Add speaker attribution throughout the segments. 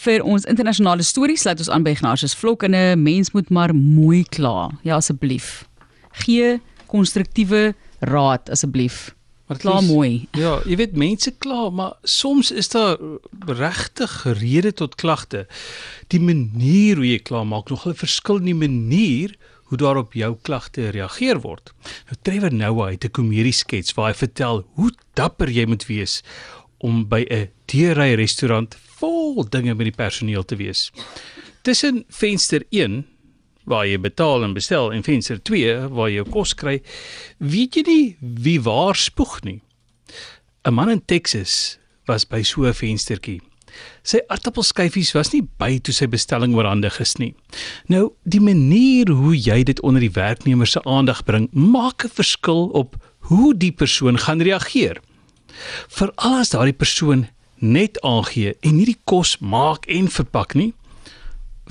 Speaker 1: Vir ons internasionale stories sluit ons aan by Ignatius Vlok en 'n mens moet maar mooi kla. Ja asseblief. Gee konstruktiewe raad asseblief.
Speaker 2: Maar
Speaker 1: Kla mooi.
Speaker 2: Ja, jy weet mense kla, maar soms is daar regtig rede tot klagte. Die manier hoe jy kla maak nog 'n verskil in die manier hoe daar op jou klagte reageer word. Nou Trevor Noah het 'n komedie skets waar hy vertel hoe dapper jy moet wees om by 'n deurry restaurant vol dinge met die personeel te wees. Tussen venster 1 waar jy betaal en bestel en venster 2 waar jy jou kos kry, weet jy nie wie waar spoeg nie. 'n Man in Texas was by so 'n venstertjie. Sy aartappelskyfies was nie by toe sy bestelling oorhandig is nie. Nou, die manier hoe jy dit onder die werknemer se aandag bring, maak 'n verskil op hoe die persoon gaan reageer. Veral as daardie persoon net aangee en nie die kos maak en verpak nie.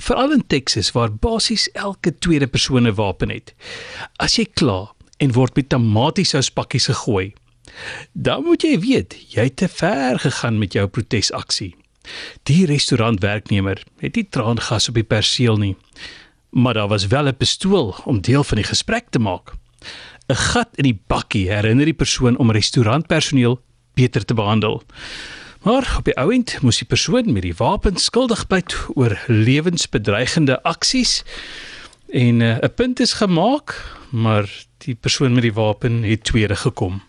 Speaker 2: Veral in Texas waar basies elke tweede persoon 'n wapen het. As jy kla en word met tomatiesous pakkies gegooi, dan moet jy weet jy het te ver gegaan met jou protesaksie. Die restaurantwerknemer het nie traangas op die perseel nie, maar daar was wel 'n pistool om deel van die gesprek te maak. 'n Gat in die bakkie herinner die persoon om restaurantpersoneel beter te behandel. Maar op die ou end moes die persoon met die wapen skuldig pleit oor lewensbedreigende aksies en eh, 'n uh, punt is gemaak, maar die persoon met die wapen het tweede gekom.